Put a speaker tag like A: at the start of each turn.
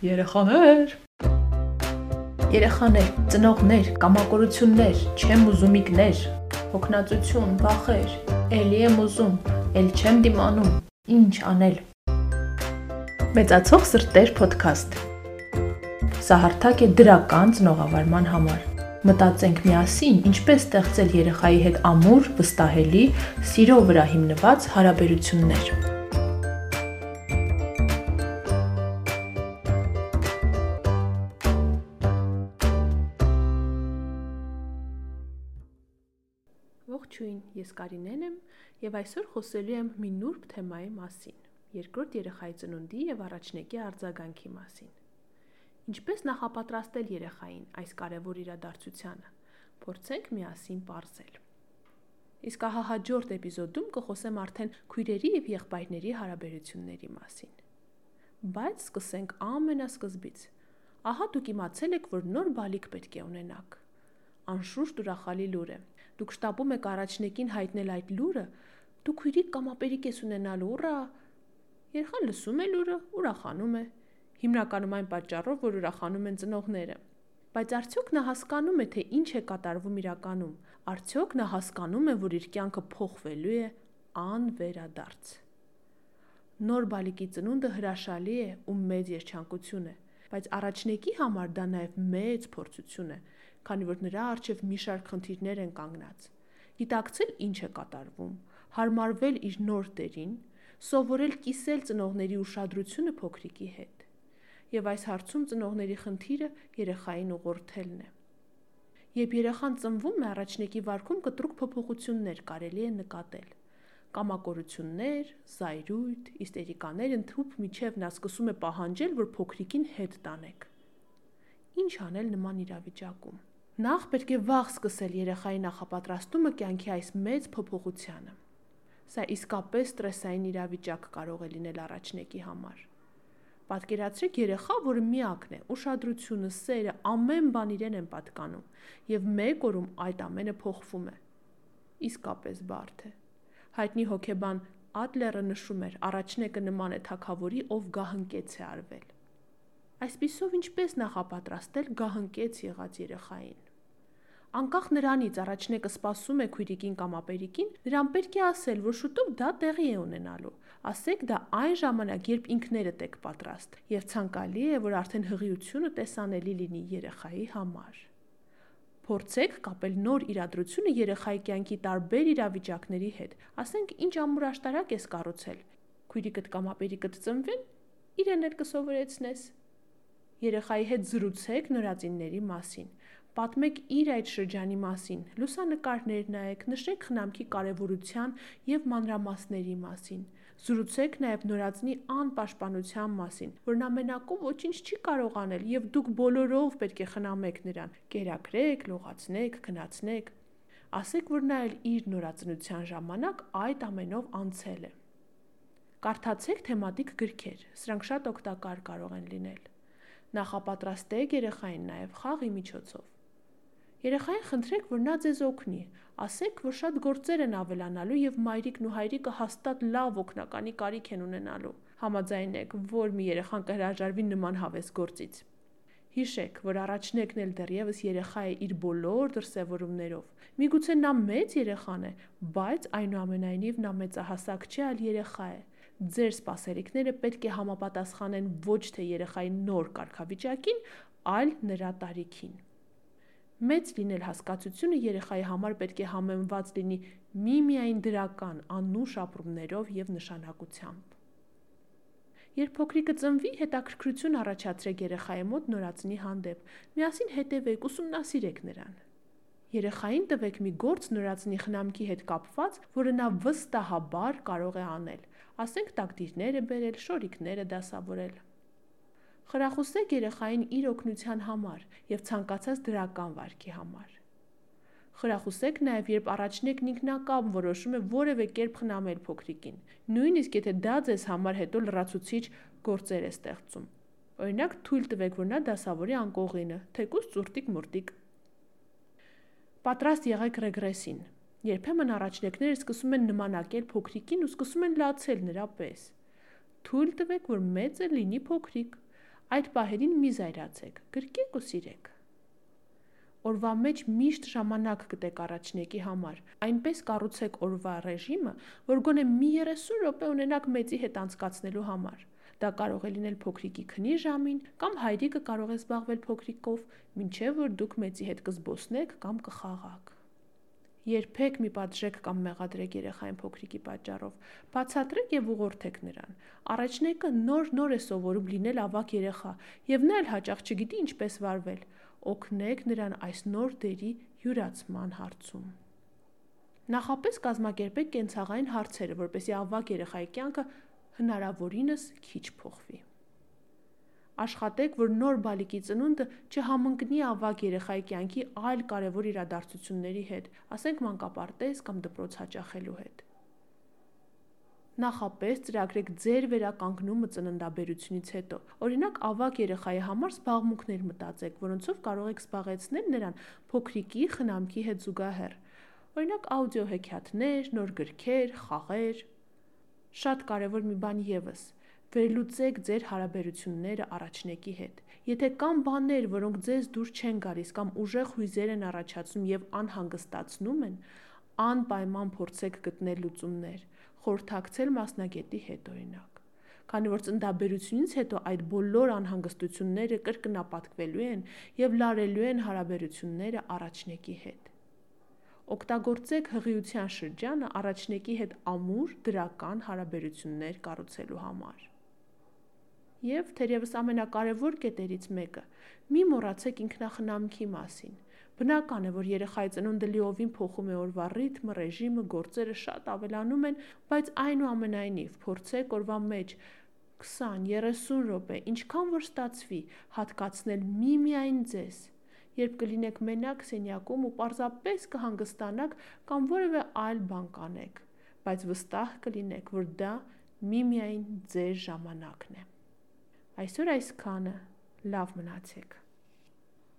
A: Երեխաներ Երեխաներ, ծնողներ, կամակորություններ, չեմ ուզումիկներ, հոգնածություն, վախեր, էլի եմ ուզում, էլ չեմ դիմանում, ինչ անել։ Մեծացող սրտեր ոդքասթ։ Սա հարթակ է դրական ծնողավարման համար։ Մտածենք միասին, ինչպես ստեղծել երեխայի հետ ամուր, վստահելի, սիրո վրա հիմնված հարաբերություններ։ Ողջույն, ես Կարինեն եմ եւ այսօր խոսելու եմ մի նուրբ թեմայի մասին՝ երկրորդ երեխայի ծնունդի եւ առաջնեկի արձագանքի մասին։ Ինչպես նախապատրաստել երեխային այս կարևոր իրադարձությանը։ Փորձենք միասին ողջել։ Իսկ ահա հաջորդ էպիզոդում կխոսեմ արդեն քույրերի եւ եղբայրների հարաբերությունների մասին։ Բայց սկսենք ամենասկզբից։ Ահա դուք իմացել եք, որ նոր բալիկ պետք է ունենաք։ Անշուշտ ուրախալի լուր է դուք շտապում եք առաջնեկին հայտնել այդ լուրը, դու քույրիկ կամ ապերիկ ես ունենալու, ուռա։ Երխան լսում է լուրը, ուրախանում է։ Հիմնականում այն պատճառով, որ ուրախանում են ծնողները։ Բայց արդյոք նա հասկանում է, թե ինչ է կատարվում իրականում։ Արդյոք նա հասկանում է, որ իր կյանքը փոխվելու է անվերադարձ։ Նոր բալիկի ծնունդը հրաշալի է ու մեծ երջանկություն է, բայց առաջնեկի համար դա նաև մեծ փորձություն է, քանի որ նրա առջև մի շարք խնդիրներ են կանգնած։ Գիտակցել ինչ է կատարվում, հարմարվել իր նոր տերին, սովորել կիսել ծնողների ուշադրությունը փոքրիկի հետ։ Եվ այս հարցում ծնողների խնդիրը երեխային ուղղորդելն է։ Երբ երեխան ծնվում է, առաջնեկի վարքում կտրուկ փոփոխություններ կարելի է նկատել կամակորություններ, զայրույթ, իստերիկաներ ընդհուպ միջև նա սկսում է պահանջել, որ փոքրիկին հետ տանեք։ Ինչ անել նման իրավիճակում։ Նախ պետք է վաղ սկսել երեխայի նախապատրաստումը կյանքի այս մեծ փոփոխությանը։ Սա իսկապես ստրեսային իրավիճակ կարող է լինել առաջնեկի համար։ Պատկերացրեք երեխա, որը միակն է, ուշադրությունը, սերը, ամեն բան իրեն են պատկանում, եւ մեկ օրում այդ ամենը փոխվում է։ Իսկապես բարդ է։ Հայտնի հոգեբան Ադլերը նշում էր, առաջնեկը նման է թակավորի, ով գահընկեց է արվել։ Այսպիսով ինչպես նախապատրաստել գահընկեց եղած երեխային։ Անկախ նրանից առաջնեկը սպասում է քույրիկին կամ ապերիկին, նրան պետք է ասել, որ շուտով դա տեղի է ունենալու։ Ասեք դա այն ժամանակ, երբ ինքներդ եք պատրաստ, եւ ցանկալի է, որ արդեն հղիությունը տեսանելի լինի երեխայի համար։ Փորձեք կապել նոր իրադրությունը երեխայի կյանքի տարբեր իրավիճակների հետ։ Ասենք, ինչ ամուր աշտարակ ես կառուցել։ Քույրիկդ կամ ապերիկդ ծնվեն, իրեն էլ կսովորեցնես։ Երեխայի հետ զրուցեք նորածինների մասին Պատմեք իր այդ շրջանի մասին, լուսանկարներ նայեք, նշեք խնամքի կարևորության եւ մանրամասների մասին։ Զրուցեք նաև նորածնի անպաշտպանության մասին, որն ամենակում ոչինչ չի կարող անել եւ դուք բոլորով պետք է խնամեք նրան։ Կերակրեք, լողացնեք, քնացնեք։ Ասեք, որ նա իր նորածնության ժամանակ այդ ամենով անցել է։ Կարդացեք թեմատիկ գրքեր։ Սրանք շատ օգտակար կարող են լինել։ Նախապատրաստեք երեխային նաև խաղի միջոցով։ Երեխային խնդրեք, որ նա ձեզ օգնի։ Ասեք, որ շատ գործեր են ավելանալու եւ մայրիկն ու հայրիկը հաստատ լավ օգնականի կարիք են ունենալու։ Համաձայնեք, որ մի երեխան կհրաժարվի նման հավես գործից։ Հիշեք, որ առաջնեկն էլ դեռևս երեխա է իր բոլոր դրսևորումներով։ Միգուցե նա մեծ երեխան է, բայց այնուամենայնիվ նա մեծահասակ չէ, այլ երեխա է։ Ձեր սպասելիքները պետք է համապատասխանեն ոչ թե երեխայի նոր կարգավիճակին, այլ նրա տարիքին։ Մեծ լինել հասկացությունը երեխայի համար պետք է համեմված լինի միմիայն դրական, անուշ ապրումներով եւ նշանակությամբ։ Երբ փոքրիկը ծնվի, հետաքրքրություն առաջացրեք երեխայի մոտ նորածնի հանդեպ։ Միասին հետևեք, ուսումնասիրեք նրան։ Երեխային տվեք մի գործ նորածնի խնամքի հետ կապված, որը նա վստահաբար կարող է անել։ Ասենք տակտիրներ է բերել, շորիկներ է դասավորել։ Խրախուսեք երեխային իր օգնության համար եւ ցանկացած դրական վարքի համար։ Խրախուսեք նաև, երբ առաջնեկն ինքնակամ որոշում է որևէ կերպ խնամել փոքրիկին, նույնիսկ եթե դա ձեզ համար հետո լրացուցիչ գործեր է ստեղծում։ Օրինակ, թույլ տվեք, որ նա դասավորի անկողինը, թեկուզ ծուրտիկ-մուրտիկ։ Պատրաստ եղեք ռեգրեսին։ Երբեմն առաջնեկները սկսում են նմանակել փոքրիկին ու սկսում են լացել նրա պես։ Թույլ տվեք, որ մեծը լինի փոքրիկ, Այդ պահերին մի զայրացեք, գրկեք ու սիրեք։ Օրվա մեջ միշտ ժամանակ գտեք առաջնեկի համար։ Այնպես կառուցեք օրվա ռեժիմը, որ գոնե մի 30 րոպե ունենաք մեծի հետ անցկացնելու համար։ Դա կարող է լինել փոքրիկի քնի ժամին, կամ հայրիկը կարող է զբաղվել փոքրիկով, ինչեւ որ դուք մեծի հետ կզբոսնեք կամ կխաղաք։ Երբեք մի պատժեք կամ մեղադրեք երեխային փոքրիկի պատճառով։ Բացատրեք եւ ուղղորդեք նրան։ Առաջնեկը նոր-նոր է սովորում լինել ավակ երեխա, եւ նա էլ հաճախ չգիտի ինչպես վարվել։ Օգնեք նրան այս նոր դերի յուրացման հարցում։ Նախապես կազմակերպեք կենցաղային հարցերը, որպեսզի ավակ երեխայի կյանքը հնարավորինս քիչ փոխվի աշխատեք, որ նոր բալիկի ծնունդը չհամընկնի ավակ երեխայի կյանքի այլ կարևոր իրադարձությունների հետ, ասենք մանկապարտեզ կամ դպրոց հաճախելու հետ։ Նախապես ծրագրեք ձեր վերականգնումը ծննդաբերությունից հետո։ Օրինակ, ավակ երեխայի համար զբաղմունքներ մտածեք, որոնցով կարող եք զբաղեցնել նրան փոքրիկի խնամքի հետ զուգահեռ։ Օրինակ, աուդիոհեքիաթներ, նոր գրքեր, խաղեր։ Շատ կարևոր մի բան եւս վերլուծեք ձեր հարաբերությունները առաջնեկի հետ։ Եթե կան բաներ, որոնք ձեզ դուր չեն գալիս կամ ուժեղ հույզեր են առաջացնում եւ անհանգստացնում են, անպայման փորձեք գտնել լուծումներ, խորհրդակցել մասնագետի հետ օրինակ։ Քանի որ ծնդաբերությունից հետո այդ բոլոր անհանգստությունները կրկնապատկվելու են եւ լարելու են հարաբերությունները առաջնեկի հետ։ Օգտագործեք հղիության շրջանը առաջնեկի հետ ամուր դրական հարաբերություններ կառուցելու համար։ Եվ թերևս ամենակարևոր կետերից մեկը՝ մի մոռացեք ինքնախնամքի մասին։ Բնական է, որ երեխայի ծնունդը լիովին փոխում է օրվա ռիթմը, ռեժիմը, գործերը շատ ավելանում են, բայց այնուամենայնիվ փորձեք օրվա մեջ 20-30 րոպե, ինչքան որ ստացվի, հատկացնել միմիայն ձեզ։ Երբ կլինեք մենակ սենյակում ու պարզապես կհանգստանաք կամ որևէ այլ բան կանեք, բայց վստահ կլինեք, որ դա միմիայն ձեր ժամանակն է։ Այսօր այսքանը։ Լավ մնացեք։